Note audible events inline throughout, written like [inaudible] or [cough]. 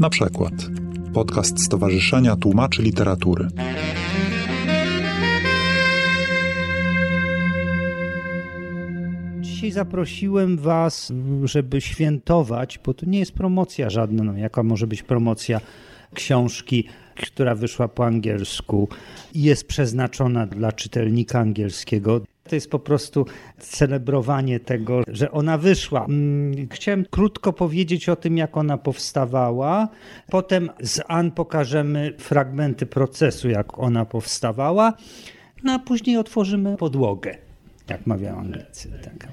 Na przykład podcast Stowarzyszenia Tłumaczy Literatury. Dzisiaj zaprosiłem Was, żeby świętować, bo to nie jest promocja żadna, no, jaka może być promocja książki, która wyszła po angielsku i jest przeznaczona dla czytelnika angielskiego. To jest po prostu celebrowanie tego, że ona wyszła. Mm, chciałem krótko powiedzieć o tym, jak ona powstawała. Potem z Ann pokażemy fragmenty procesu, jak ona powstawała. No a później otworzymy podłogę, jak mawiają Anglicy. Tak.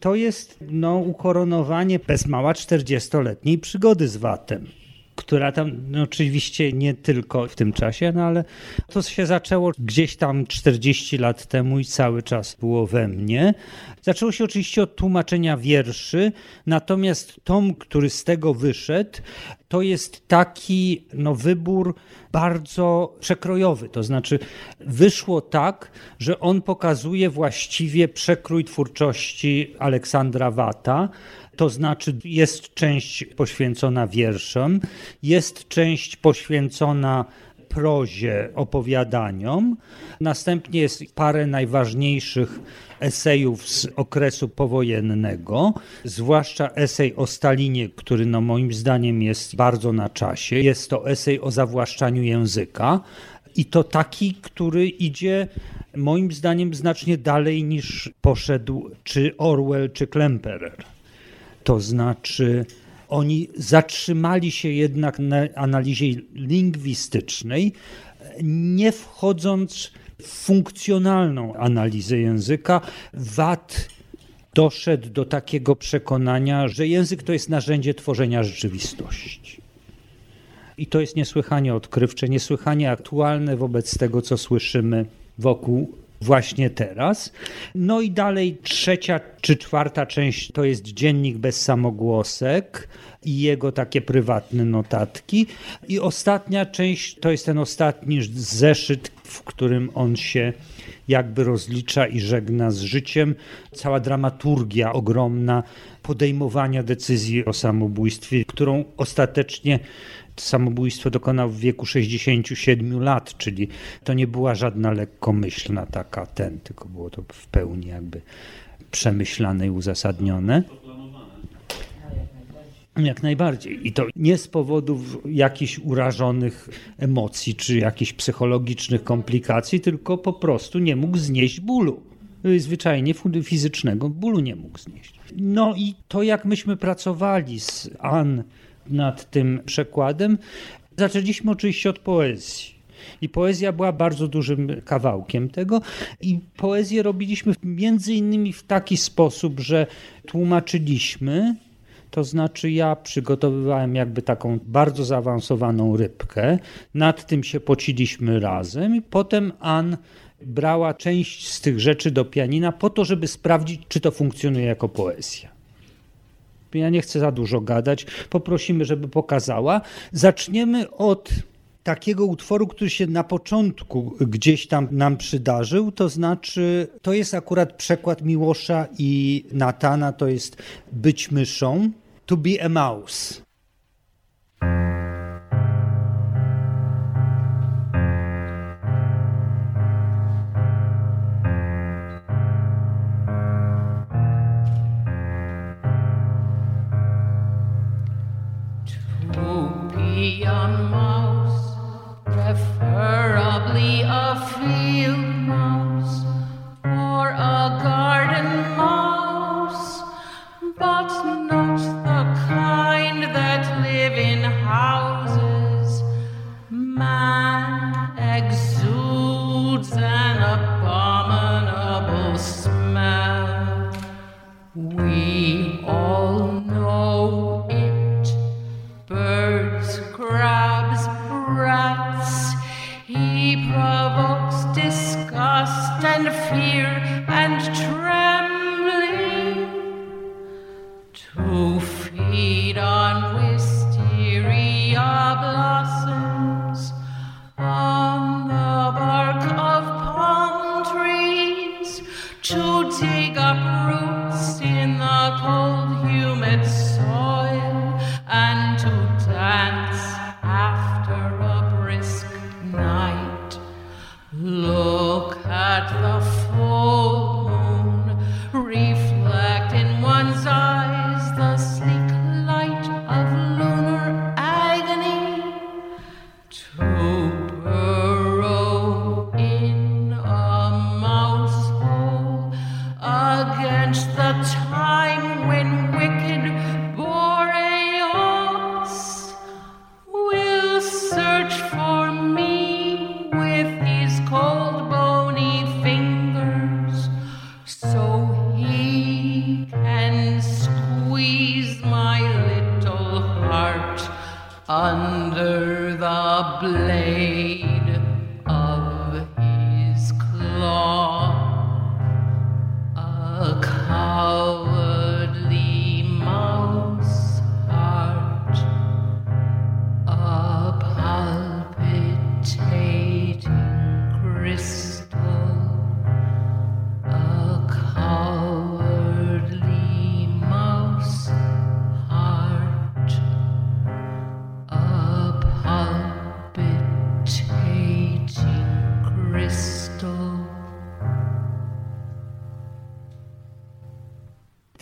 To jest no, ukoronowanie bez mała 40-letniej przygody z Watem która tam no, oczywiście nie tylko w tym czasie, no ale to się zaczęło gdzieś tam 40 lat temu i cały czas było we mnie. Zaczęło się oczywiście od tłumaczenia wierszy, natomiast tom, który z tego wyszedł, to jest taki no, wybór bardzo przekrojowy. To znaczy, wyszło tak, że on pokazuje właściwie przekrój twórczości Aleksandra Wata. To znaczy, jest część poświęcona wierszom, jest część poświęcona prozie, opowiadaniom. Następnie jest parę najważniejszych esejów z okresu powojennego, zwłaszcza esej o Stalinie, który no moim zdaniem jest bardzo na czasie. Jest to esej o zawłaszczaniu języka i to taki, który idzie moim zdaniem znacznie dalej niż poszedł czy Orwell, czy Klemperer. To znaczy, oni zatrzymali się jednak na analizie lingwistycznej, nie wchodząc w funkcjonalną analizę języka. Wat doszedł do takiego przekonania, że język to jest narzędzie tworzenia rzeczywistości. I to jest niesłychanie odkrywcze, niesłychanie aktualne wobec tego, co słyszymy wokół właśnie teraz. No i dalej trzecia czy czwarta część to jest dziennik bez samogłosek i jego takie prywatne notatki. I ostatnia część to jest ten ostatni zeszyt, w którym on się jakby rozlicza i żegna z życiem. Cała dramaturgia ogromna podejmowania decyzji o samobójstwie, którą ostatecznie samobójstwo dokonał w wieku 67 lat, czyli to nie była żadna lekkomyślna taka ten, tylko było to w pełni jakby przemyślane i uzasadnione. Jak najbardziej. I to nie z powodów jakichś urażonych emocji czy jakichś psychologicznych komplikacji, tylko po prostu nie mógł znieść bólu. Zwyczajnie fizycznego bólu nie mógł znieść. No i to, jak myśmy pracowali z Ann nad tym przekładem, zaczęliśmy oczywiście od poezji. I poezja była bardzo dużym kawałkiem tego. I poezję robiliśmy między innymi w taki sposób, że tłumaczyliśmy, to znaczy ja przygotowywałem jakby taką bardzo zaawansowaną rybkę, nad tym się pociliśmy razem i potem Ann brała część z tych rzeczy do pianina po to, żeby sprawdzić, czy to funkcjonuje jako poezja. Ja nie chcę za dużo gadać, poprosimy, żeby pokazała. Zaczniemy od takiego utworu, który się na początku gdzieś tam nam przydarzył, to znaczy to jest akurat przekład Miłosza i Natana, to jest Być myszą, To be a mouse.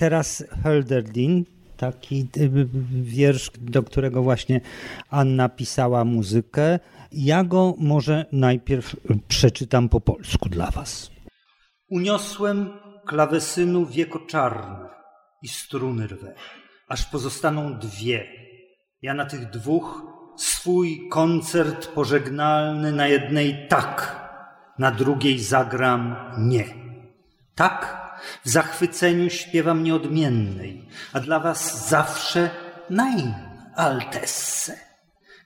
Teraz Hölderdin, taki y, wiersz, do którego właśnie Anna pisała muzykę. Ja go może najpierw przeczytam po polsku dla was. Uniosłem klawesynu wieko czarne i struny rwę, aż pozostaną dwie. Ja na tych dwóch swój koncert pożegnalny na jednej tak, na drugiej zagram nie. Tak w zachwyceniu śpiewam nieodmiennej, a dla was zawsze nein, altesse.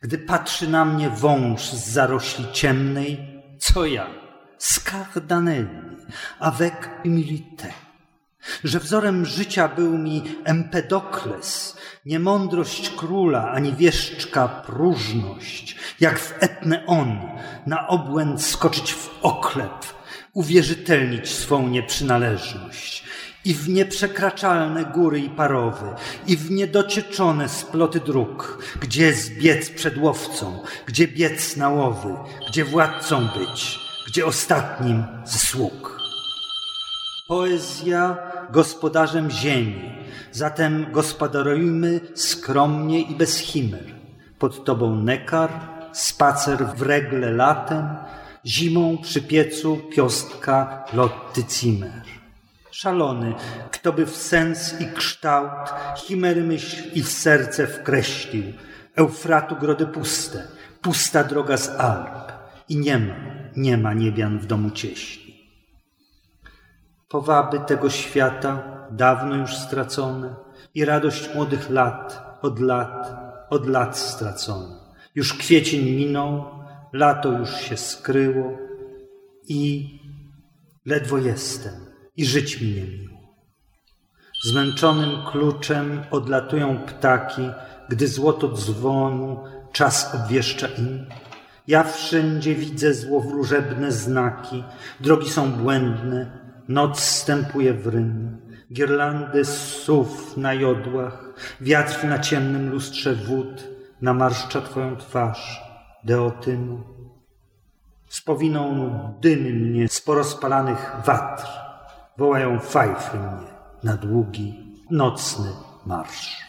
Gdy patrzy na mnie wąż z zarośli ciemnej, co ja? Scardanelli, avec humilité. Że wzorem życia był mi Empedokles, niemądrość króla, ani wieszczka próżność, jak w etne on, na obłęd skoczyć w oklep, uwierzytelnić swą nieprzynależność i w nieprzekraczalne góry i parowy, i w niedocieczone sploty dróg, gdzie zbiec przed łowcą, gdzie biec na łowy, gdzie władcą być, gdzie ostatnim ze sług. Poezja gospodarzem ziemi, zatem gospodarujmy skromnie i bez chimer. Pod tobą nekar, spacer w regle latem, zimą przy piecu piostka lotty cimer. Szalony, kto by w sens i kształt chimery myśl i w serce wkreślił. Eufratu grody puste, pusta droga z Alp i nie ma, nie ma niebian w domu cieśli. Powaby tego świata dawno już stracone i radość młodych lat, od lat, od lat stracona. Już kwiecień minął, lato już się skryło i ledwo jestem i żyć mi nie miło. Zmęczonym kluczem odlatują ptaki, gdy złoto dzwonu czas obwieszcza im. Ja wszędzie widzę złowróżebne znaki, drogi są błędne, noc stępuje w rym, girlandy sów na jodłach, wiatr na ciemnym lustrze wód namarszcza twoją twarz, Deotynu. Spowiną dymy mnie z porozpalanych watr, wołają fajfy mnie na długi, nocny marsz.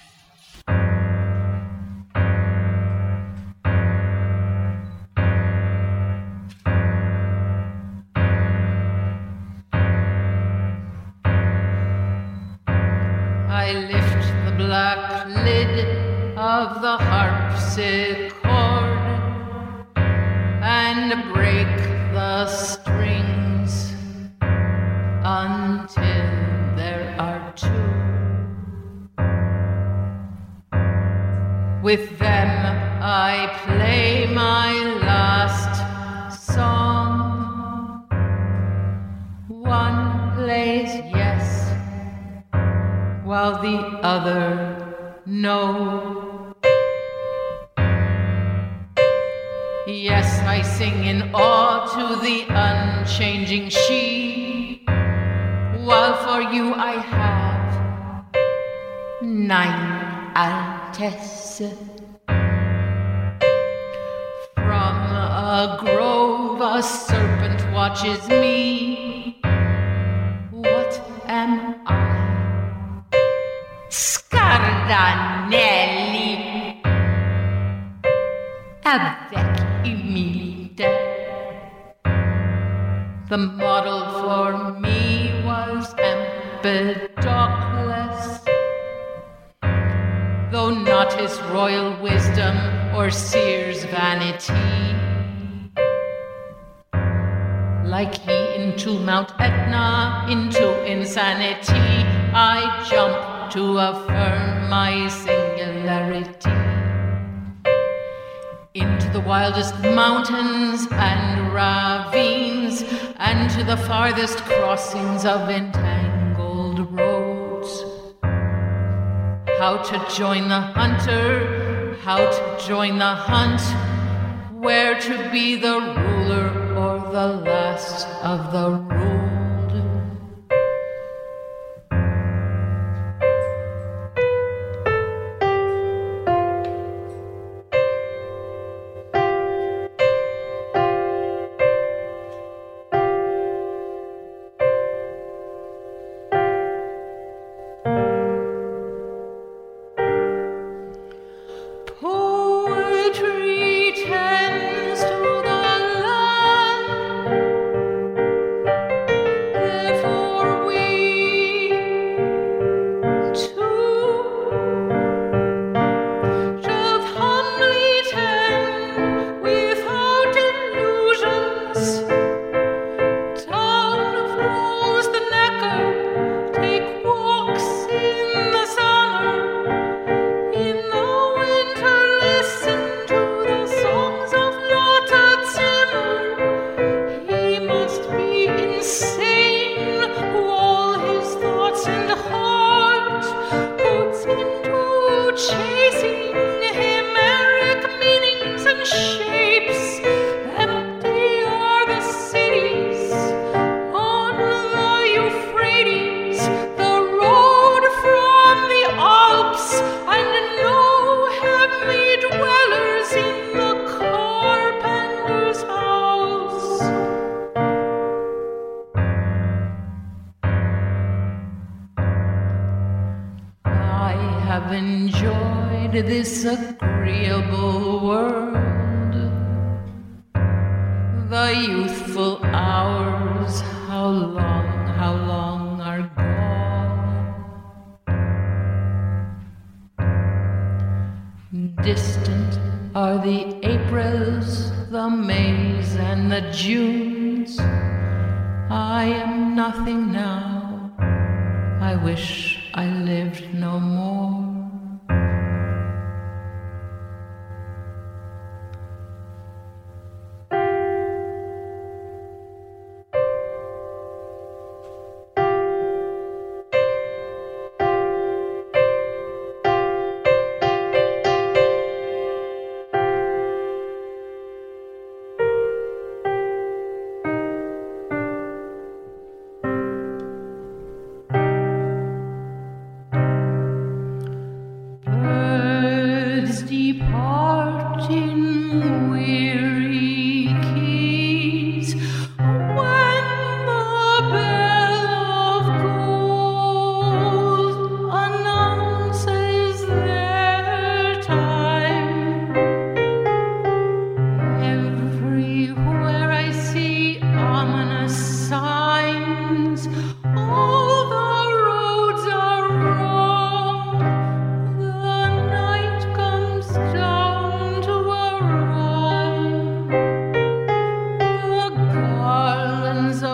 Of the harpsichord and break the strings until there are two. With them I play my last song. One plays yes while the other no. Yes, I sing in awe to the unchanging she, while for you I have nine Altesse. From a grove a serpent watches me. What am I? Scardanelli The model for me was Empedocles. Though not his royal wisdom or seer's vanity. Like he into Mount Etna, into insanity, I jump to affirm my singularity. Into the wildest mountains and ravines, and to the farthest crossings of entangled roads. How to join the hunter, how to join the hunt, where to be the ruler or the last of the rulers.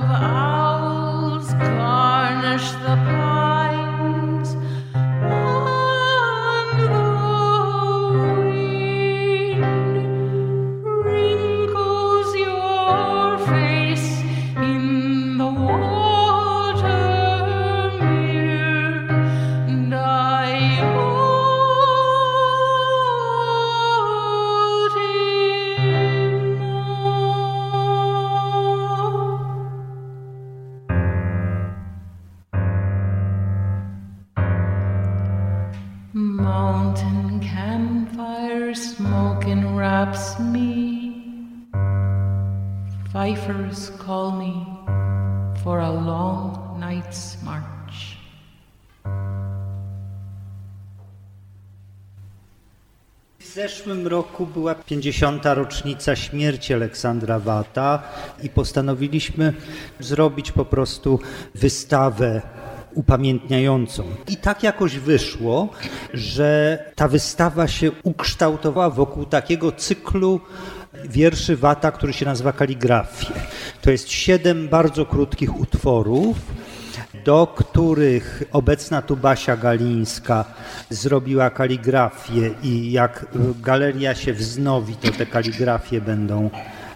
of zeszłym roku była 50. rocznica śmierci Aleksandra Wata i postanowiliśmy zrobić po prostu wystawę upamiętniającą. I tak jakoś wyszło, że ta wystawa się ukształtowała wokół takiego cyklu wierszy Wata, który się nazywa Kaligrafie. To jest siedem bardzo krótkich utworów do których obecna tu Basia Galińska zrobiła kaligrafię i jak galeria się wznowi, to te kaligrafie będą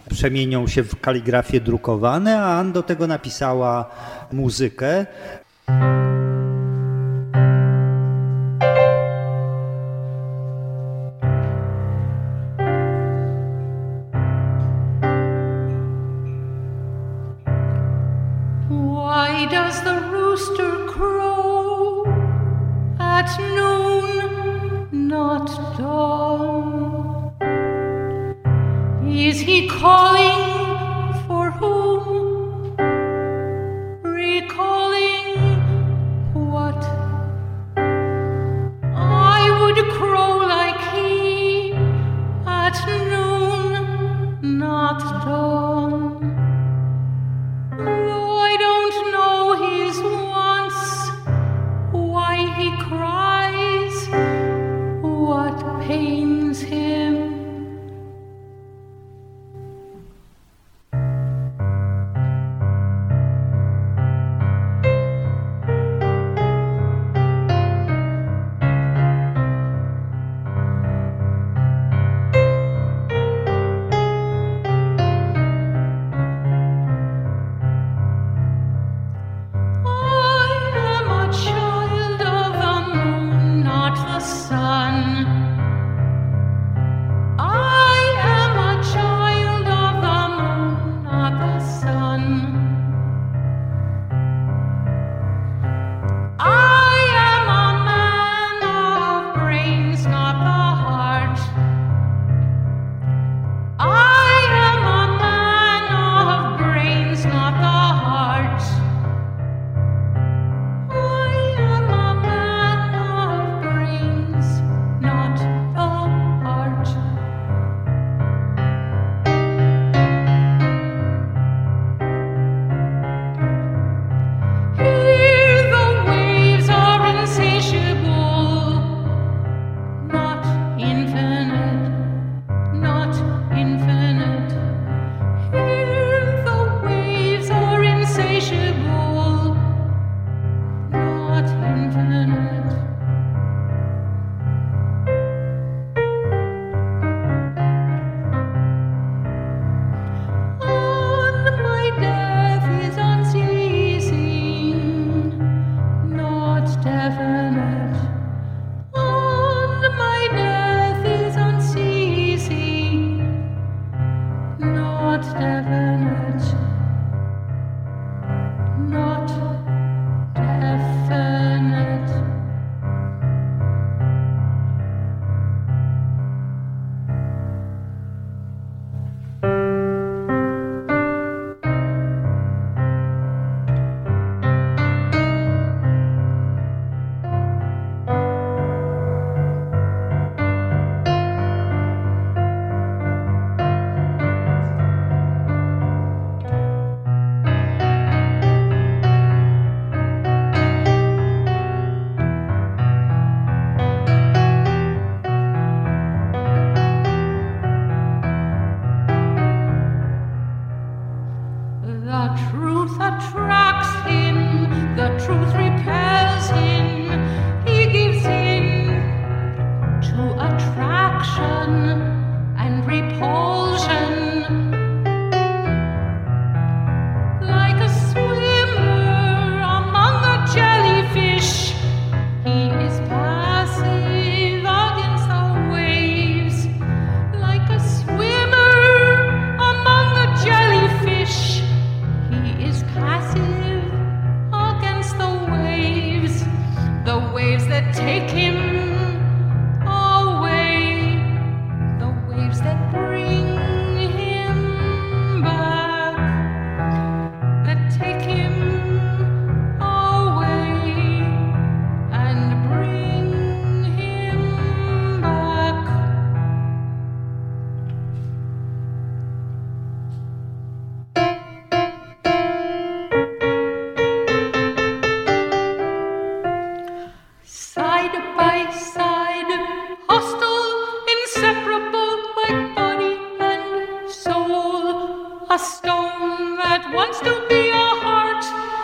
przemienią się w kaligrafie drukowane, a Ann do tego napisała muzykę. a stone that wants to be a heart.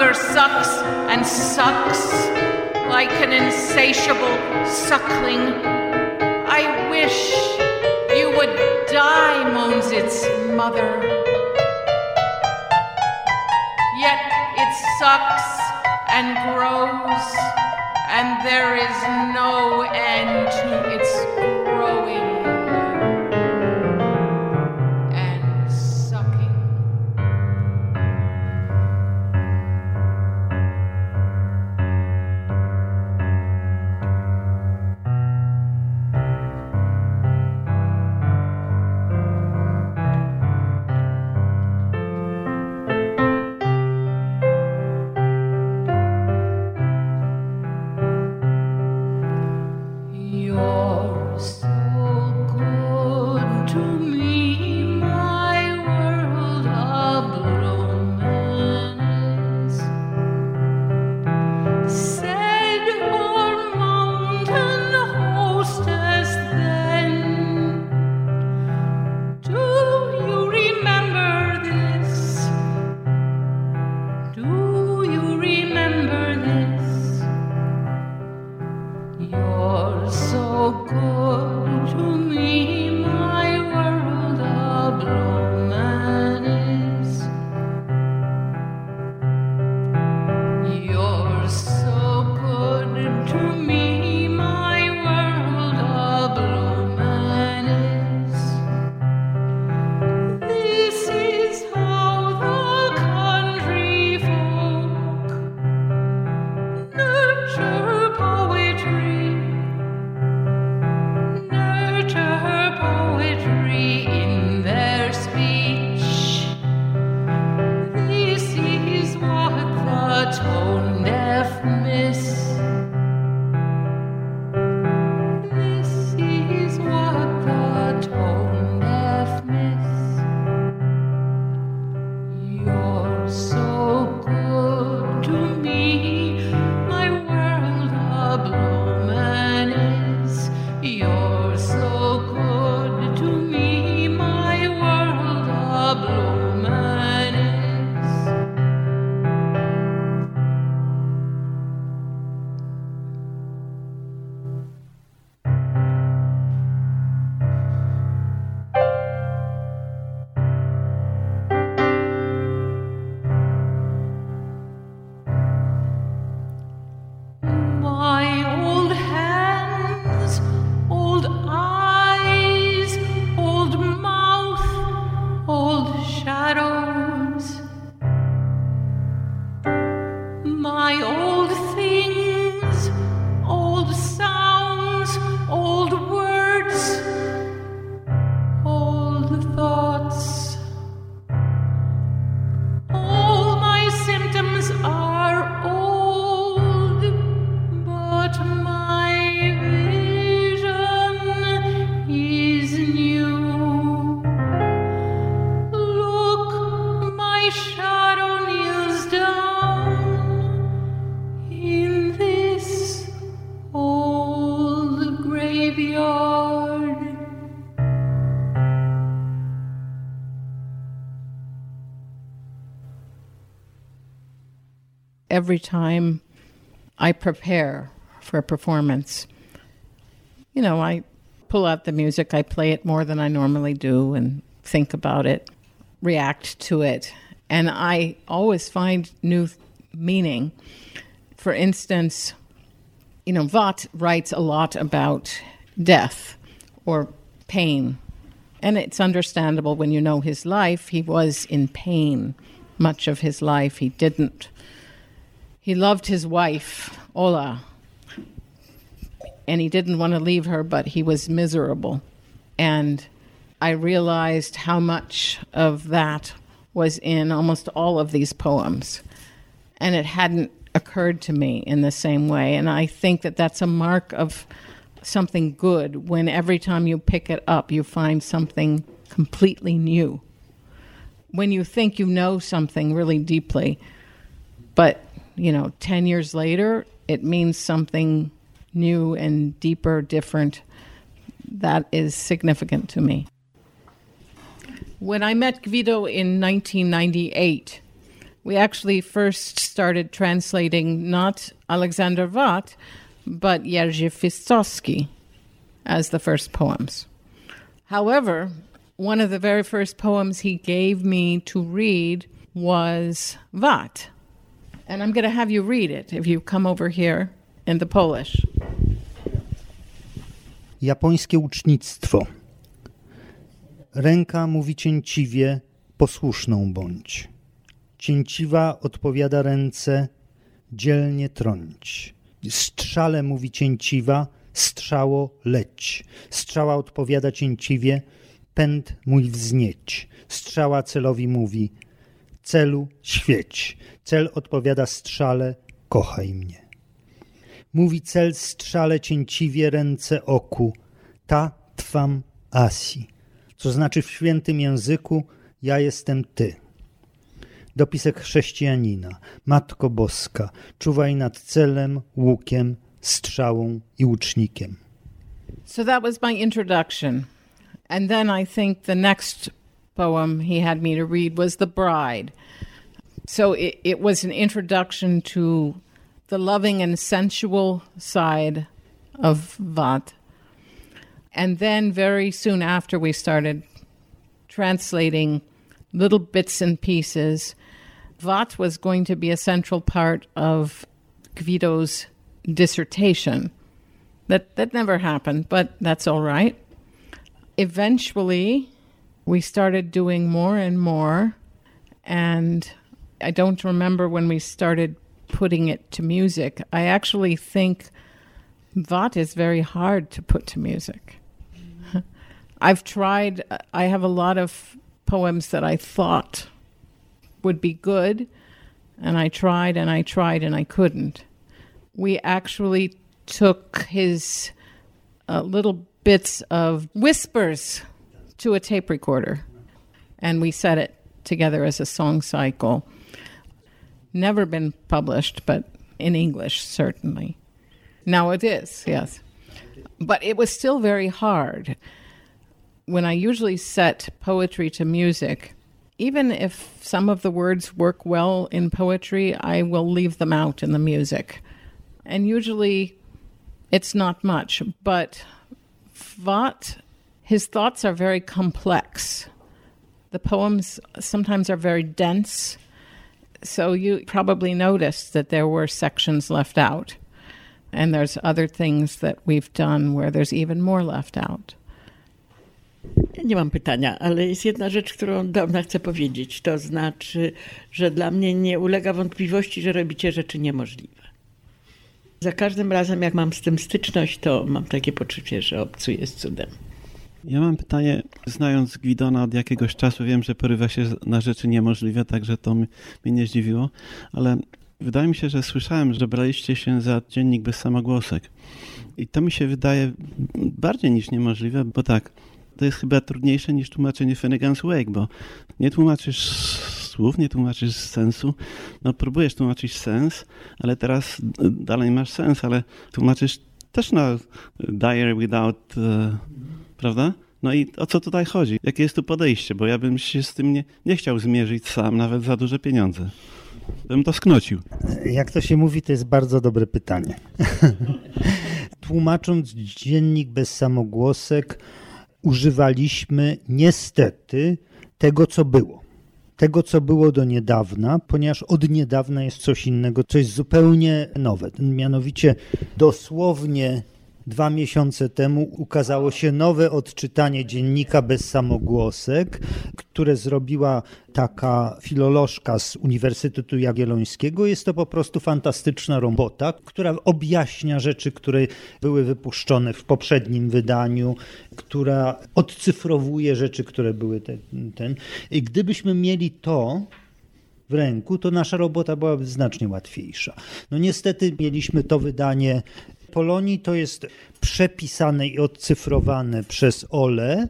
Hunger sucks and sucks like an insatiable suckling. I wish you would die, moans its mother. Yet it sucks and grows, and there is no end to its every time I prepare for a performance, you know, I pull out the music, I play it more than I normally do and think about it, react to it. And I always find new meaning. For instance, you know, Vaught writes a lot about death or pain. And it's understandable when you know his life. He was in pain much of his life. He didn't he loved his wife, Ola, and he didn't want to leave her, but he was miserable. And I realized how much of that was in almost all of these poems. And it hadn't occurred to me in the same way. And I think that that's a mark of something good when every time you pick it up, you find something completely new. When you think you know something really deeply, but, you know, 10 years later, it means something new and deeper, different. That is significant to me. When I met Guido in 1998, we actually first started translating not Alexander Watt, but Jerzy Fistowski as the first poems. However, one of the very first poems he gave me to read was Watt. And I'm going to have you read it if you come over here in the Polish. Japońskie ucznictwo. Ręka mówi cięciwie, posłuszną bądź. Cięciwa odpowiada ręce, dzielnie trąć. Strzale mówi cięciwa, strzało leć. Strzała odpowiada cięciwie, pęd mój wznieć. Strzała celowi mówi, celu świeć. Cel odpowiada strzale, kochaj mnie. Mówi cel strzale cięciwie ręce oku, ta twam asi, co znaczy w świętym języku ja jestem ty. Dopisek chrześcijanina, Matko Boska, czuwaj nad celem, łukiem, strzałą i łucznikiem. So that was my introduction. And then I think the next poem he had me to read was The Bride. So it, it was an introduction to the loving and sensual side of Vat. And then very soon after, we started translating little bits and pieces. Vat was going to be a central part of Guido's dissertation. That, that never happened, but that's all right. Eventually, we started doing more and more, and I don't remember when we started putting it to music. I actually think Vat is very hard to put to music. [laughs] I've tried, I have a lot of poems that I thought would be good, and I tried and I tried and I couldn't. We actually took his uh, little bits of whispers to a tape recorder, and we set it together as a song cycle. Never been published, but in English, certainly. Now it is, yes. But it was still very hard. When I usually set poetry to music, even if some of the words work well in poetry, I will leave them out in the music. And usually it's not much, but Vaught, his thoughts are very complex. The poems sometimes are very dense. So you probably noticed that there were sections left out. And there's other things that we've done where there's even more left out. Nie mam pytania, ale jest jedna rzecz, którą dawno chcę powiedzieć. To znaczy, że dla mnie nie ulega wątpliwości, że robicie rzeczy niemożliwe. Za każdym razem, jak mam z tym styczność, to mam takie poczucie, że obcuję z cudem. Ja mam pytanie, znając Gwidona od jakiegoś czasu, wiem, że porywa się na rzeczy niemożliwe, także to mnie nie zdziwiło, ale wydaje mi się, że słyszałem, że braliście się za dziennik bez samogłosek. I to mi się wydaje bardziej niż niemożliwe, bo tak, to jest chyba trudniejsze niż tłumaczenie Finnegan's Wake, bo nie tłumaczysz słów, nie tłumaczysz sensu. No próbujesz tłumaczyć sens, ale teraz dalej masz sens, ale tłumaczysz też na Dire Without, uh, prawda? No i o co tutaj chodzi? Jakie jest tu podejście? Bo ja bym się z tym nie, nie chciał zmierzyć sam, nawet za duże pieniądze. Bym to sknocił. Jak to się mówi, to jest bardzo dobre pytanie. [laughs] Tłumacząc dziennik bez samogłosek, używaliśmy niestety tego, co było. Tego, co było do niedawna, ponieważ od niedawna jest coś innego, coś zupełnie nowe. Mianowicie dosłownie dwa miesiące temu ukazało się nowe odczytanie dziennika bez samogłosek, które zrobiła taka filolożka z Uniwersytetu Jagiellońskiego. Jest to po prostu fantastyczna robota, która objaśnia rzeczy, które były wypuszczone w poprzednim wydaniu, która odcyfrowuje rzeczy, które były ten. ten. I gdybyśmy mieli to, w ręku, to nasza robota byłaby znacznie łatwiejsza. No niestety mieliśmy to wydanie Polonii, to jest przepisane i odcyfrowane przez Ole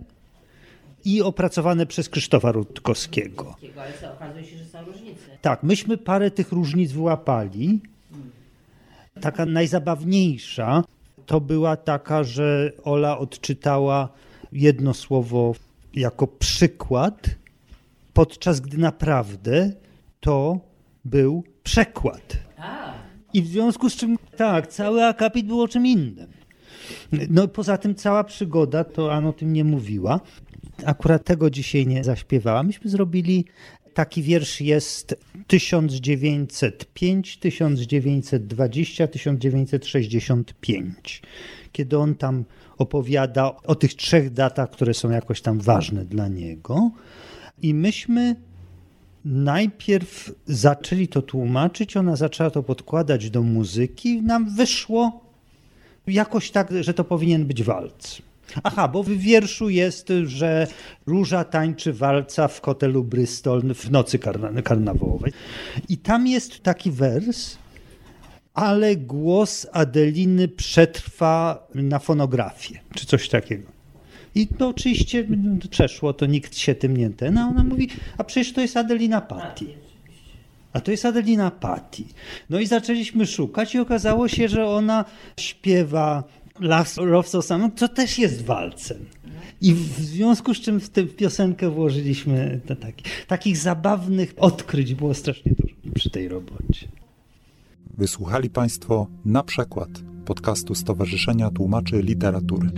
i opracowane przez Krzysztofa Rutkowskiego. Ale okazuje się, że są różnice. Tak, myśmy parę tych różnic wyłapali. Taka najzabawniejsza to była taka, że Ola odczytała jedno słowo jako przykład, podczas gdy naprawdę to był przekład. I w związku z czym, tak, cały akapit był o czym innym. No poza tym cała przygoda, to Anna o tym nie mówiła. Akurat tego dzisiaj nie zaśpiewała. Myśmy zrobili taki wiersz jest 1905, 1920, 1965. Kiedy on tam opowiada o tych trzech datach, które są jakoś tam ważne dla niego. I myśmy najpierw zaczęli to tłumaczyć, ona zaczęła to podkładać do muzyki, nam wyszło jakoś tak, że to powinien być walc. Aha, bo w wierszu jest, że Róża tańczy walca w hotelu Bristol w nocy karna karnawałowej. I tam jest taki wers, ale głos Adeliny przetrwa na fonografię, czy coś takiego. I to oczywiście przeszło, to nikt się tym nie ten, a ona mówi, a przecież to jest Adelina Patti. A to jest Adelina Patti. No i zaczęliśmy szukać i okazało się, że ona śpiewa Las Rowsosam, to też jest walcem. I w związku z czym w tę piosenkę włożyliśmy taki, takich zabawnych odkryć było strasznie dużo przy tej robocie. Wysłuchali Państwo na przykład podcastu Stowarzyszenia Tłumaczy Literatury.